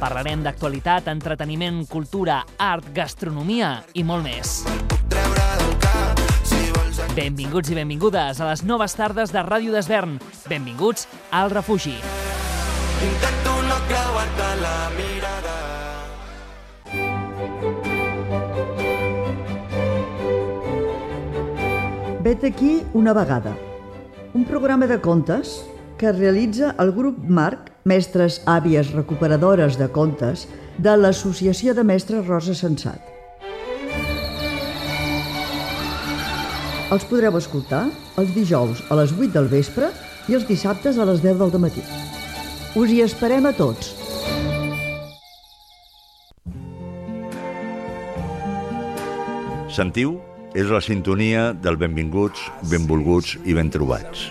Parlarem d'actualitat, entreteniment, cultura, art, gastronomia i molt més. Benvinguts i benvingudes a les noves tardes de Ràdio d'Esvern. Benvinguts al refugi. Intento no creuar-te la mirada. Vet aquí una vegada. Un programa de contes que realitza el grup Marc, mestres àvies recuperadores de contes, de l'Associació de Mestres Rosa Sensat. Els podreu escoltar els dijous a les 8 del vespre i els dissabtes a les 10 del matí. Us hi esperem a tots. Sentiu? És la sintonia del benvinguts, benvolguts i ben trobats.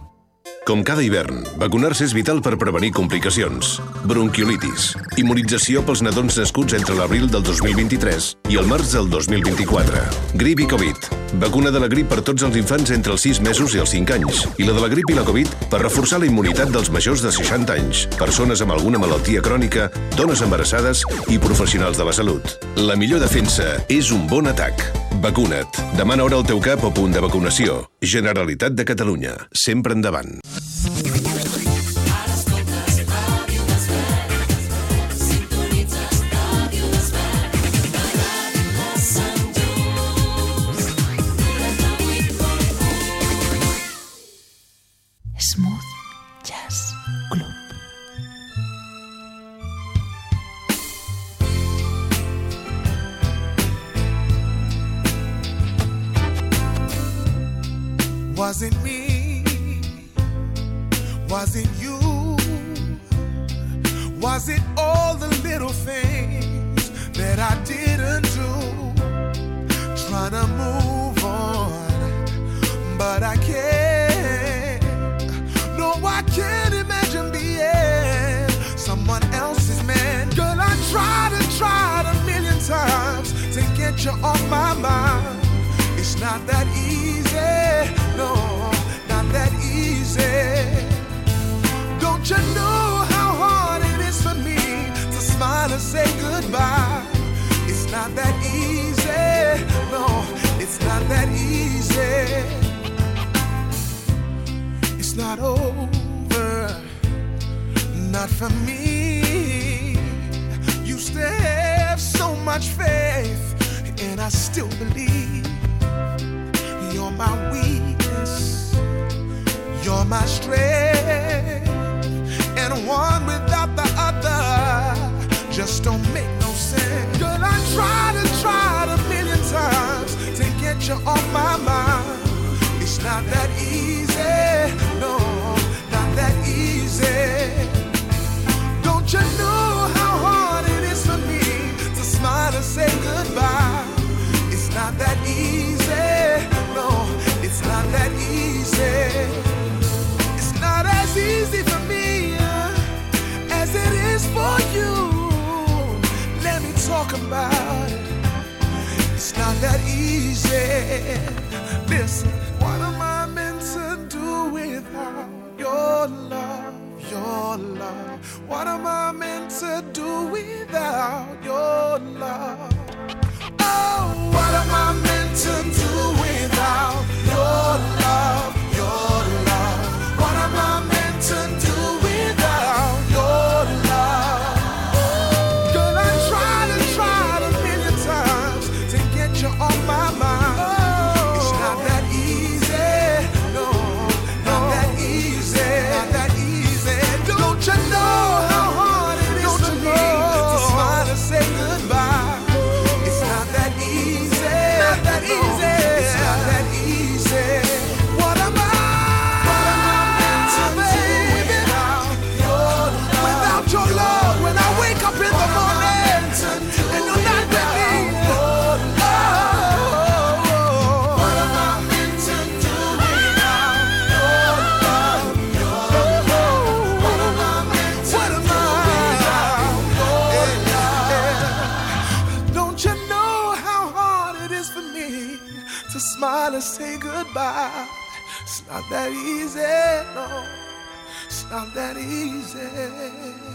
Com cada hivern, vacunar-se és vital per prevenir complicacions. Bronquiolitis, immunització pels nadons nascuts entre l'abril del 2023 i el març del 2024. Grip i Covid, vacuna de la grip per tots els infants entre els 6 mesos i els 5 anys, i la de la grip i la Covid per reforçar la immunitat dels majors de 60 anys, persones amb alguna malaltia crònica, dones embarassades i professionals de la salut. La millor defensa és un bon atac. Vacuna't. Demana hora al teu cap o punt de vacunació. Generalitat de Catalunya. Sempre endavant. Was it you? Was it all the little things that I didn't do? Trying to move on, but I can't. No, I can't imagine being someone else's man. Girl, I tried and tried a million times to get you off my mind. It's not that easy, no, you know how hard it is for me to smile and say goodbye? It's not that easy, no, it's not that easy. It's not over, not for me. Used to have so much faith, and I still believe you're my weakness, you're my strength, and one without the other just don't make no sense. Girl, I tried and tried a million times to get you off my mind. It's not that easy, no, not that easy. Don't you know not that easy. Listen, what am I meant to do without your love? Your love. What am I meant to do without your love? Oh, what am I meant to do that easy.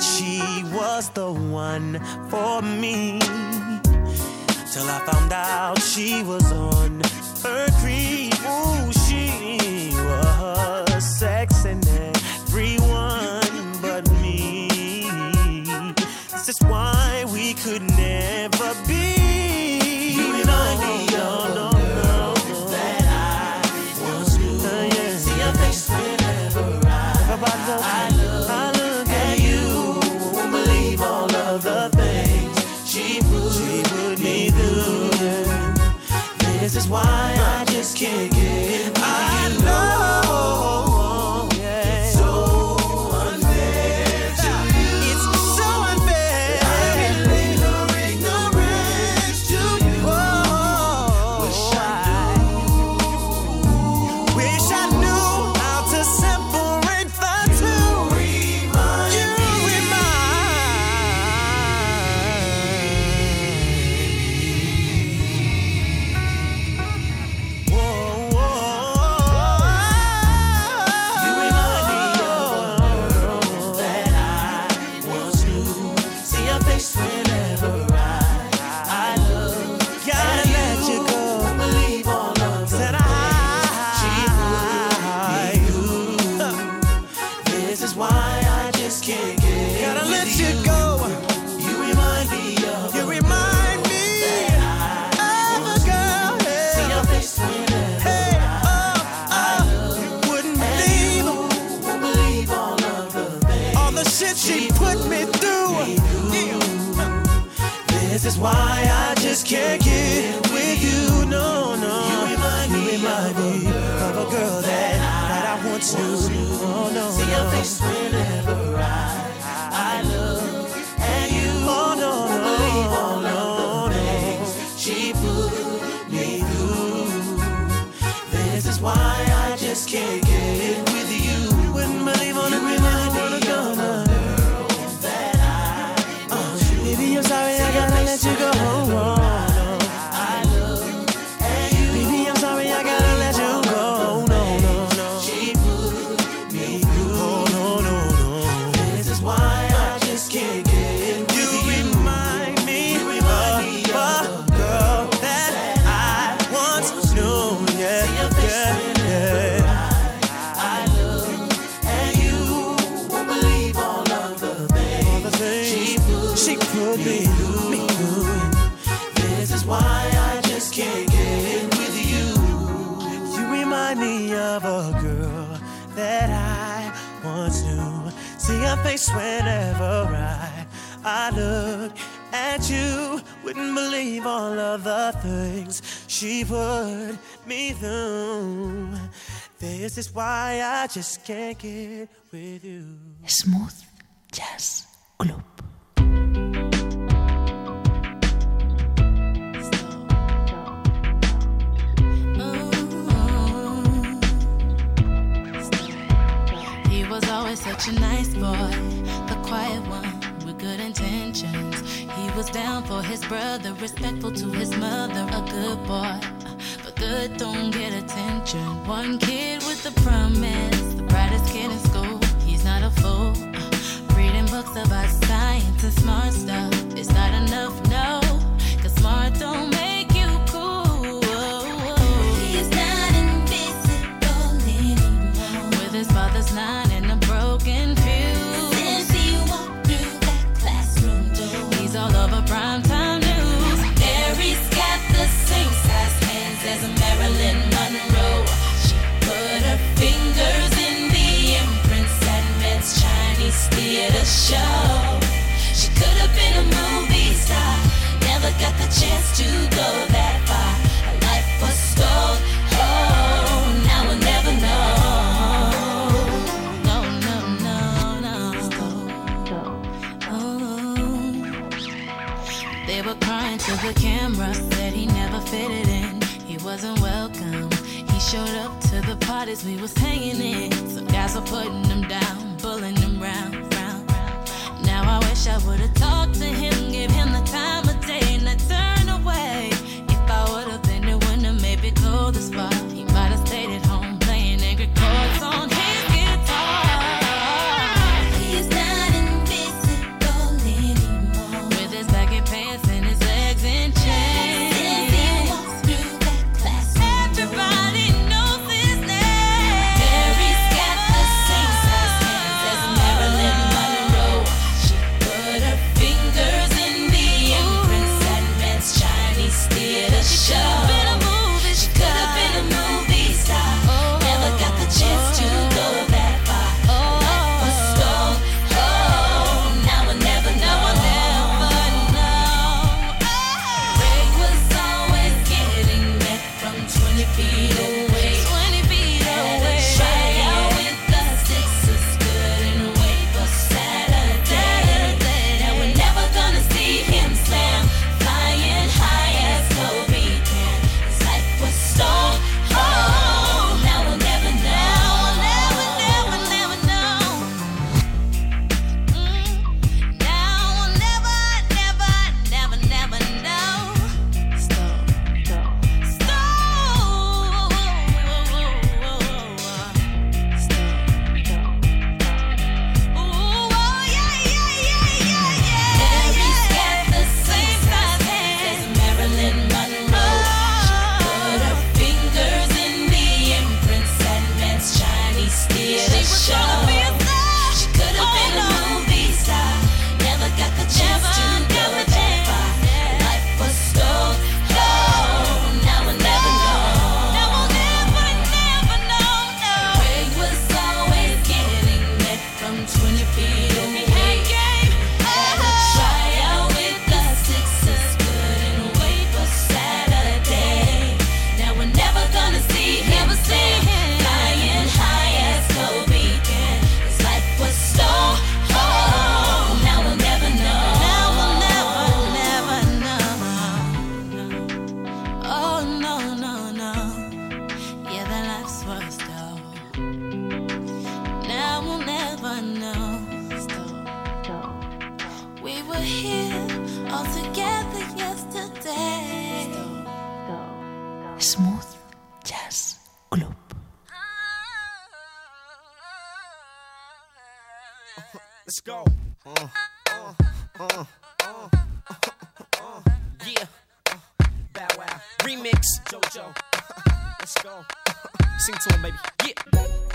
that she was the one for me. Till I found out she was on her creep. Ooh, she was sexing everyone but me. This is why we could never be. This is why I just can't This is why I just can't get with you. No, no. You remind me, remind me of a girl that, that I once knew. Oh, no, See your face whenever I, I look at you. Oh, no, no. Believe all of the things she put me through. This is why I just can't get all of the things she put me through. This is why I just can't get with you. Smooth Jazz Club. He was always such a nice boy, the quiet one with good intentions. Was down for his brother, respectful to his mother, a good boy. But good don't get attention. One kid with a promise, the camera, said he never fitted in. He wasn't welcome. He showed up to the parties we was hanging in. Some guys were putting him down, pulling him round, round, round. Now I wish I would've talked to him, give him the time of day, and turn Let's go. Uh, uh, uh, uh, uh, yeah. Bow Wow. Remix. JoJo. Let's go. Sing to him, baby. Yeah.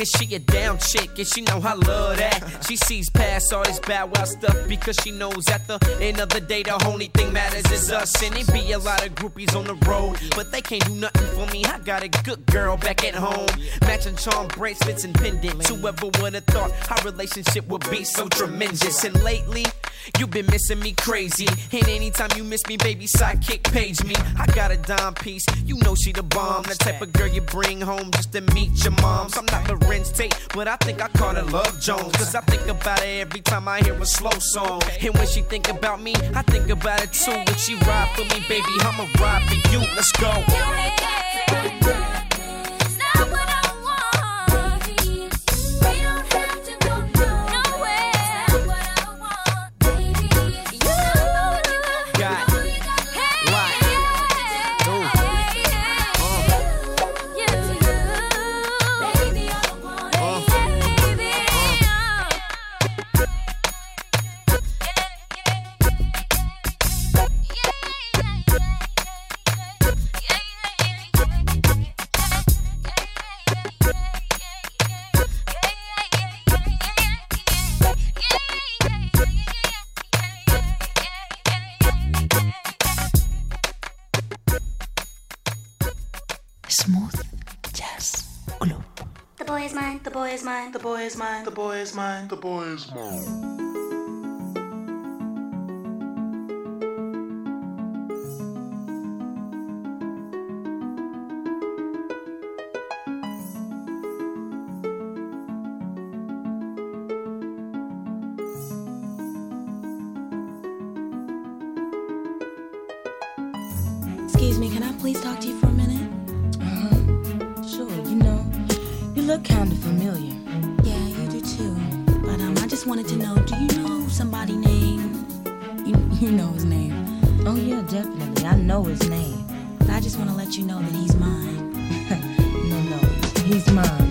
And she a chick, and she know I love that. She sees past all this bad wild stuff because she knows at the end of the day, the only thing matters is us. And it be a lot of groupies on the road, but they can't do nothing for me. I got a good girl back at home. Matching charm bracelets and pendants. Whoever would have thought our relationship would be so tremendous. And lately, You've been missing me crazy. And anytime you miss me, baby, sidekick page me. I got a dime piece. You know she the bomb. The type of girl you bring home just to meet your moms. I'm not Larenz Tate, but I think I call her Love Jones. Cause I think about it every time I hear a slow song. And when she think about me, I think about it too. When she ride for me, baby, I'ma ride for you. Let's go. Is mine, the boy is mine, the boy is mine. Excuse me, can I please talk to you for a minute? Uh-huh. Sure, you know, you look kind of familiar. Just wanted to know, do you know somebody named? You, you know his name. Oh, yeah, definitely. I know his name. But I just want to let you know that he's mine. No, no, he's mine.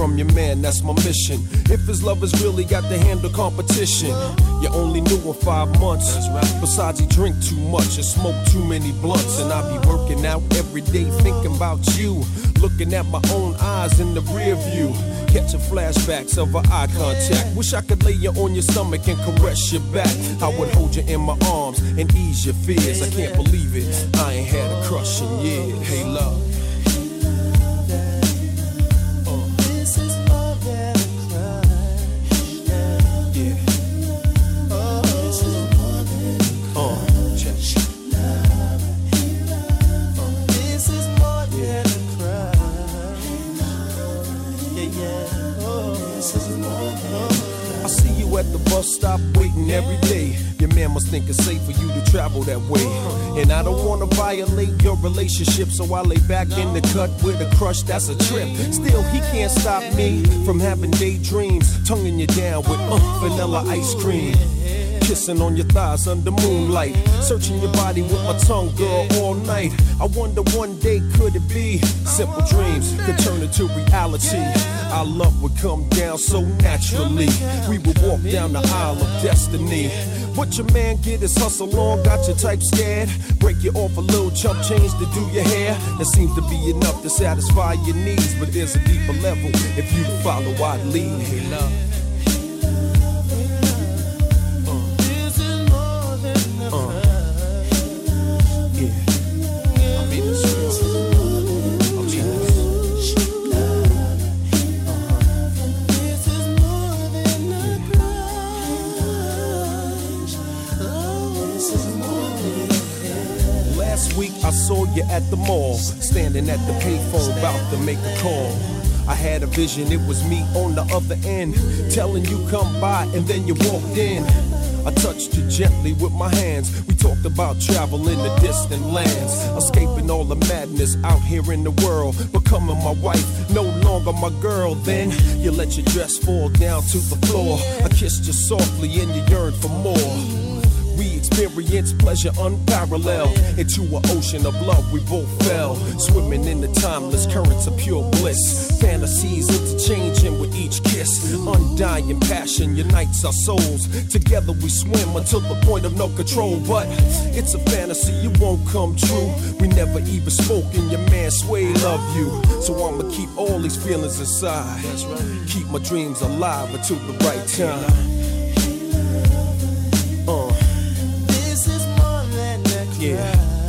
From your man, that's my mission. If his lovers really got to handle competition, you only knew him five months. Besides, he drink too much and smoke too many blunts. And I be working out every day thinking about you. Looking at my own eyes in the rear view. Catching flashbacks of our eye contact. Wish I could lay you on your stomach and caress your back. I would hold you in my arms and ease your fears. I can't believe it. I ain't had a crush in years. Hey, love. Must think it's safe for you to travel that way. And I don't wanna violate your relationship, so I lay back in the cut with a crush that's a trip. Still, he can't stop me from having daydreams, tonguing you down with uh, vanilla ice cream. Kissing on your thighs under moonlight. Searching your body with my tongue, girl, all night. I wonder one day could it be simple dreams could turn into reality. Our love would come down so naturally. We would walk down the aisle of destiny. What your man get is hustle on, got your type scared. Break you off a little chump change to do your hair. That seems to be enough to satisfy your needs, but there's a deeper level if you follow I'd lead. Love. You at the mall, standing at the payphone about to make a call. I had a vision, it was me on the other end, telling you come by, and then you walked in. I touched you gently with my hands. We talked about traveling to distant lands, escaping all the madness out here in the world, becoming my wife, no longer my girl. Then you let your dress fall down to the floor. I kissed you softly, and you yearned for more. We experienced pleasure unparalleled. Into an ocean of love, we both fell. Swimming in the timeless currents of pure bliss. Fantasies interchanging with each kiss. Undying passion unites our souls. Together we swim until the point of no control. But it's a fantasy, it won't come true. We never even spoke, and your man Sway love you. So I'ma keep all these feelings inside. Keep my dreams alive until the right time. Yeah.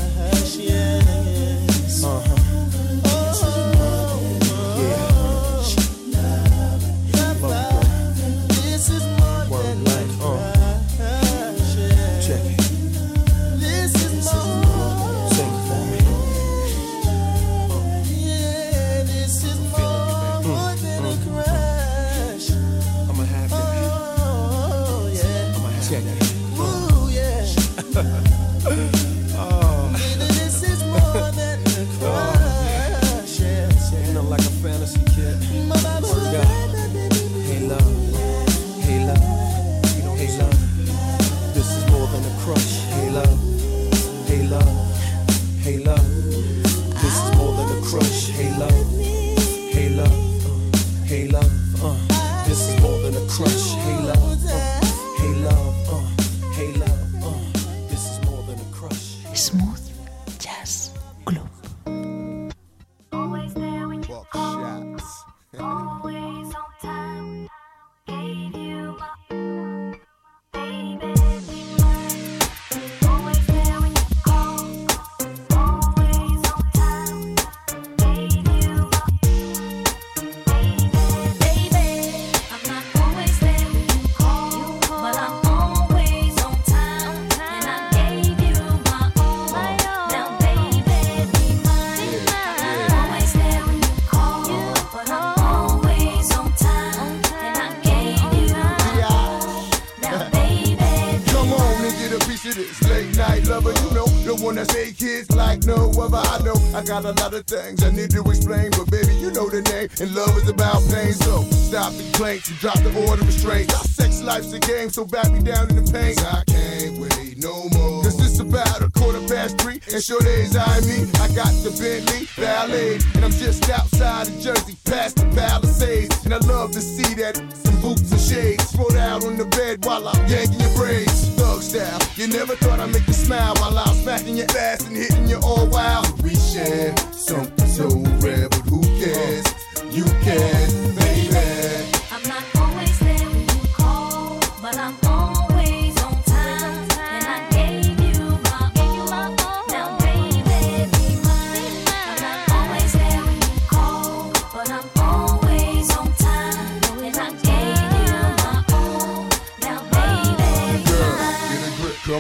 A lot of things I need to explain, but baby, you know the name, and love is about pain. So stop the complaints and drop the order of restraint. Our sex life's a game, so back me down in the pain. I can't wait no more. Cause it's about a quarter past three, and sure days I me. I got the Bentley Ballet, and I'm just outside of Jersey, past the Palisades. And I love to see that some boots and shades spread out on the bed while I'm yanking your braids. You never thought I'd make you smile while I'm smacking your ass and hitting you all wild. We share something so rare, but who cares? You can, baby.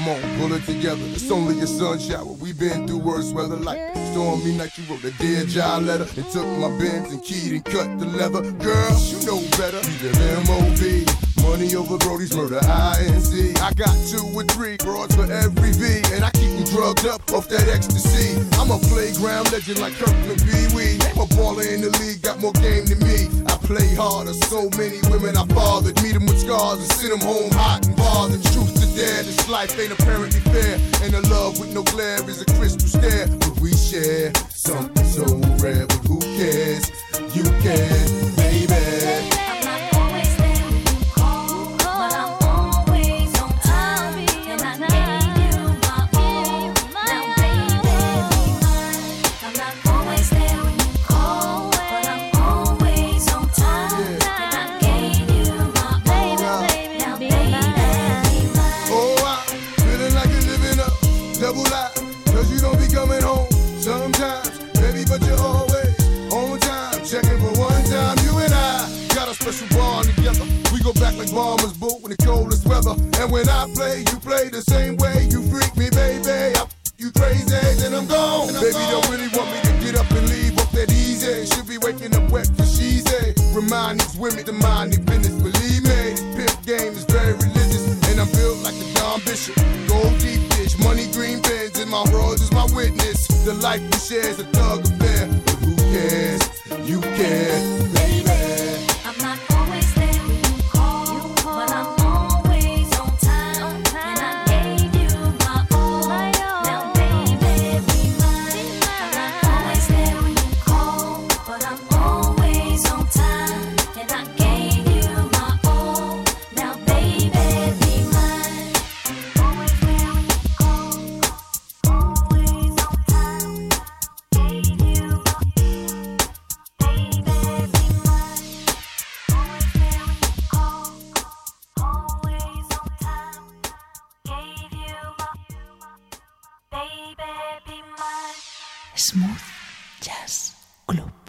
Come on, pull it together. It's only a sun shower. We've been through worse weather like stormy night. You wrote a Dear John letter and took my bins and keyed and cut the leather. Girl, you know better. We live M.O.B. Money over Brody's murder, INC. I got two or three broads for every V, and I keep them drugged up off that ecstasy. I'm a playground legend like Kirkland Pee Wee. Name a baller in the league, got more game than me. I play harder, so many women I fathered. Meet them with scars and send them home hot and bothered. Truth dare, this life ain't apparently fair. And a love with no glare is a crystal stare. But we share something so rare, but who cares? You can, baby. Coldest. And when I play, you play the same way. You freak me, baby. I you crazy, then I'm gone. and baby, don't really want me to get up and leave off that easy. Should be waking up wet for she's a. Remind these women to mind their business. Believe me, this pimp game is very religious. And I'm built like a Don Bishop. Gold deep dish, money green bins, and my world is my witness. The life we share is a thug Smooth Jazz Club.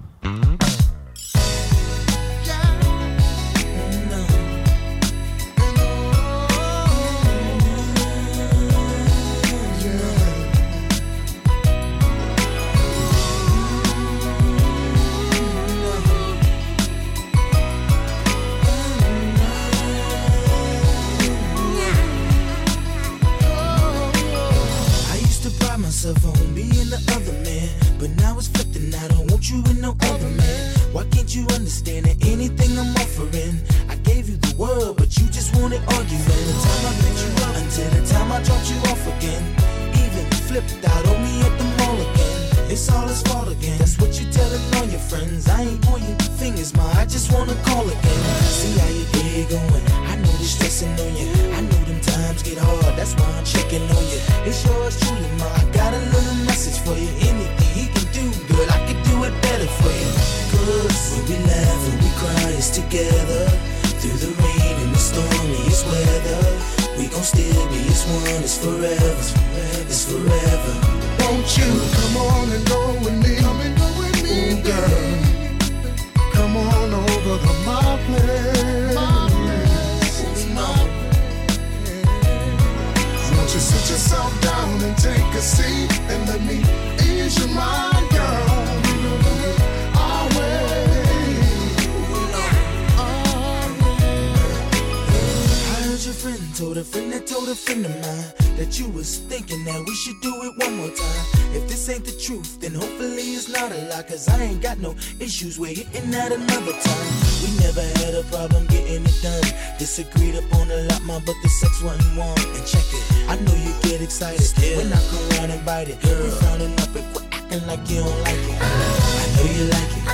Issues with hitting at another time. We never had a problem getting it done. Disagreed upon a lot more, but the sex wasn't warm. And check it, I know you get excited when I come around and bite it. Girl, frowning up and quit acting like you don't like it. I know you like it,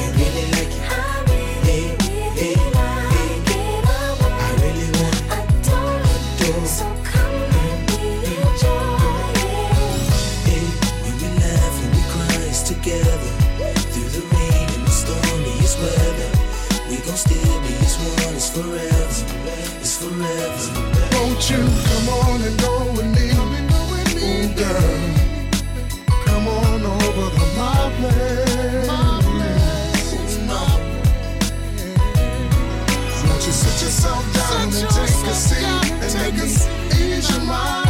you really like it. Forever. It's forever. Won't you come on and go with me? Ooh, girl. Come on over to my place. Won't you sit yourself down and take a seat and let me ease your mind,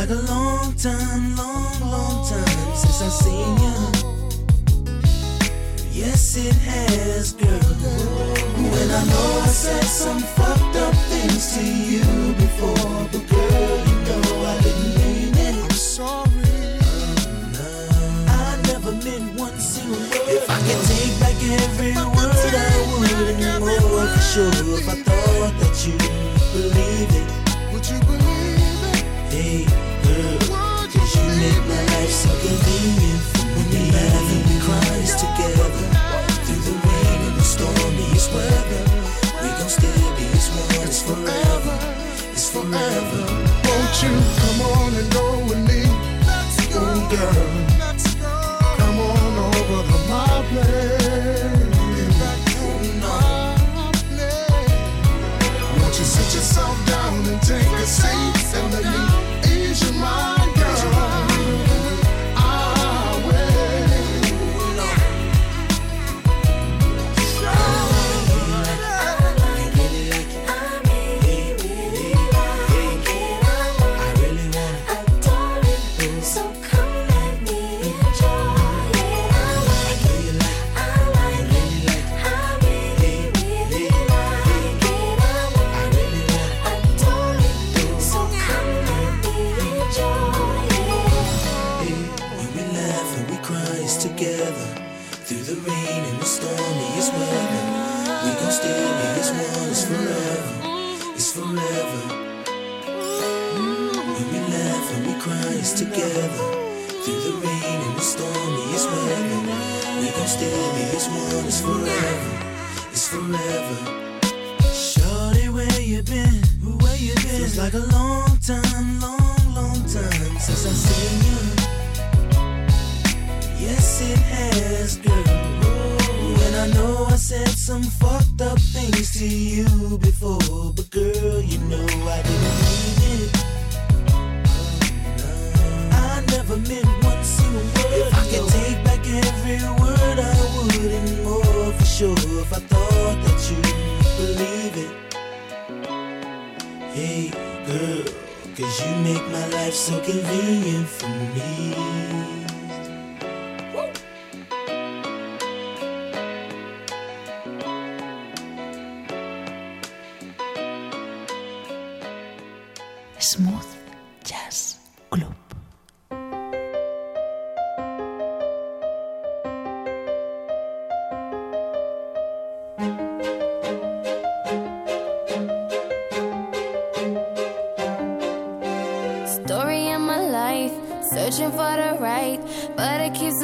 like a long time, long, long time since I've seen you. Yes, it has, girl. When I know I said some fucked up things to you before, but girl, you know I didn't mean it. I'm sorry. I never meant one single word. If I could take back every word, I would anymore for sure. If I thought that you believe it, so convenient. When we laugh and we cry together. Through the rain and the stormiest weather. We gon' still be as one. It's forever. It's forever. Won't you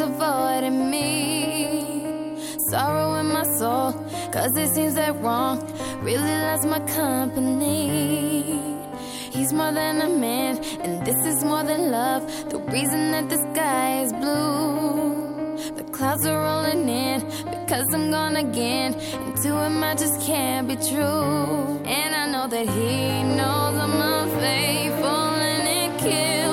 avoiding me. Sorrow in my soul, cause it seems that wrong really loves my company. He's more than a man, and this is more than love. The reason that the sky is blue. The clouds are rolling in because I'm gone again. And to him, I just can't be true. And I know that he knows I'm unfaithful, and it kills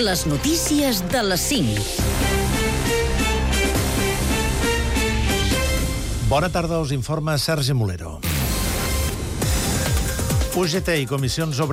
les notícies de les 5. Bona tarda, us informa Sergi Molero. UGT i Comissions Obreres